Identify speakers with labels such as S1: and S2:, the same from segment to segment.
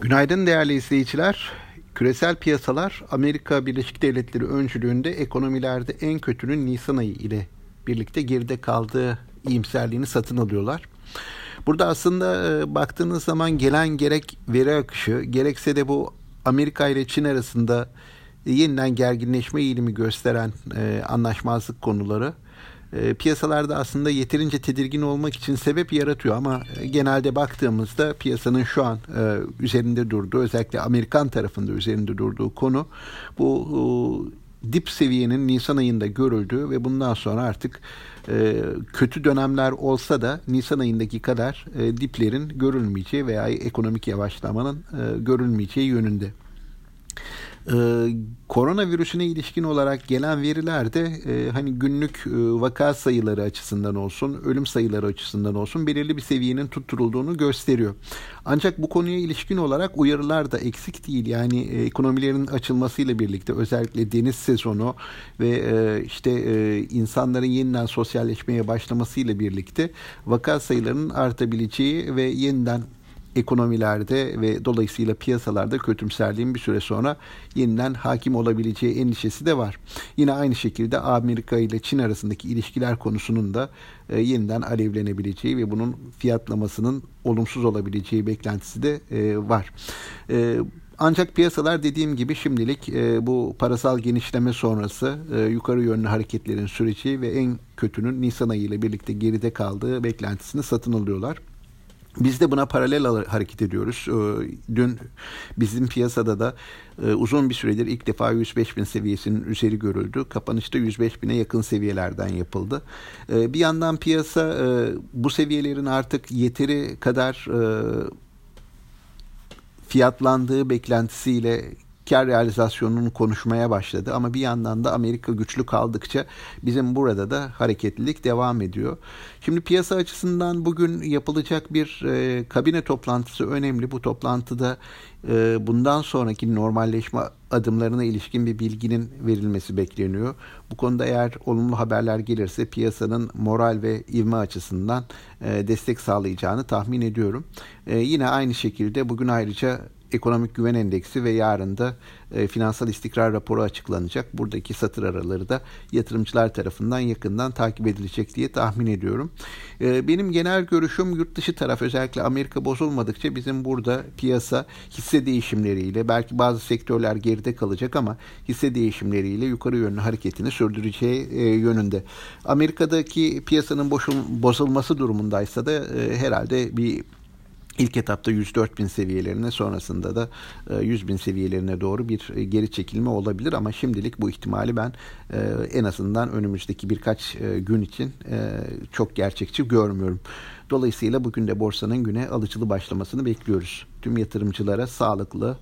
S1: Günaydın değerli izleyiciler. Küresel piyasalar Amerika Birleşik Devletleri öncülüğünde ekonomilerde en kötünün Nisan ayı ile birlikte geride kaldığı iyimserliğini satın alıyorlar. Burada aslında e, baktığınız zaman gelen gerek veri akışı gerekse de bu Amerika ile Çin arasında yeniden gerginleşme eğilimi gösteren e, anlaşmazlık konuları e, piyasalarda aslında yeterince tedirgin olmak için sebep yaratıyor ama e, genelde baktığımızda piyasanın şu an e, üzerinde durduğu özellikle Amerikan tarafında üzerinde durduğu konu bu e, dip seviyenin Nisan ayında görüldüğü ve bundan sonra artık e, kötü dönemler olsa da Nisan ayındaki kadar e, diplerin görülmeyeceği veya ekonomik yavaşlamanın e, görülmeyeceği yönünde. Ee, koronavirüsüne ilişkin olarak gelen veriler de e, hani günlük e, vaka sayıları açısından olsun, ölüm sayıları açısından olsun belirli bir seviyenin tutturulduğunu gösteriyor. Ancak bu konuya ilişkin olarak uyarılar da eksik değil. Yani e, ekonomilerin açılmasıyla birlikte özellikle deniz sezonu ve e, işte e, insanların yeniden sosyalleşmeye başlamasıyla birlikte vaka sayılarının artabileceği ve yeniden ekonomilerde ve dolayısıyla piyasalarda kötümserliğin bir süre sonra yeniden hakim olabileceği endişesi de var. Yine aynı şekilde Amerika ile Çin arasındaki ilişkiler konusunun da e, yeniden alevlenebileceği ve bunun fiyatlamasının olumsuz olabileceği beklentisi de e, var. E, ancak piyasalar dediğim gibi şimdilik e, bu parasal genişleme sonrası e, yukarı yönlü hareketlerin süreci ve en kötünün Nisan ayı ile birlikte geride kaldığı beklentisini satın alıyorlar. Biz de buna paralel hareket ediyoruz. Ee, dün bizim piyasada da e, uzun bir süredir ilk defa 105 bin seviyesinin üzeri görüldü. Kapanışta 105 bine yakın seviyelerden yapıldı. Ee, bir yandan piyasa e, bu seviyelerin artık yeteri kadar e, fiyatlandığı beklentisiyle kar realizasyonunu konuşmaya başladı. Ama bir yandan da Amerika güçlü kaldıkça bizim burada da hareketlilik devam ediyor. Şimdi piyasa açısından bugün yapılacak bir e, kabine toplantısı önemli. Bu toplantıda e, bundan sonraki normalleşme adımlarına ilişkin bir bilginin verilmesi bekleniyor. Bu konuda eğer olumlu haberler gelirse piyasanın moral ve ivme açısından e, destek sağlayacağını tahmin ediyorum. E, yine aynı şekilde bugün ayrıca Ekonomik Güven Endeksi ve yarın da e, finansal istikrar raporu açıklanacak. Buradaki satır araları da yatırımcılar tarafından yakından takip edilecek diye tahmin ediyorum. E, benim genel görüşüm yurt dışı taraf özellikle Amerika bozulmadıkça bizim burada piyasa hisse değişimleriyle belki bazı sektörler geride kalacak ama hisse değişimleriyle yukarı yönlü hareketini sürdüreceği e, yönünde. Amerika'daki piyasanın boşul, bozulması durumundaysa da e, herhalde bir İlk etapta 104 bin seviyelerine sonrasında da 100 e, bin seviyelerine doğru bir e, geri çekilme olabilir ama şimdilik bu ihtimali ben e, en azından önümüzdeki birkaç gün için çok gerçekçi görmüyorum. Dolayısıyla bugün de borsanın güne alıcılı başlamasını bekliyoruz. Tüm yatırımcılara sağlıklı,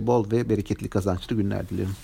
S1: bol ve bereketli kazançlı günler dilerim.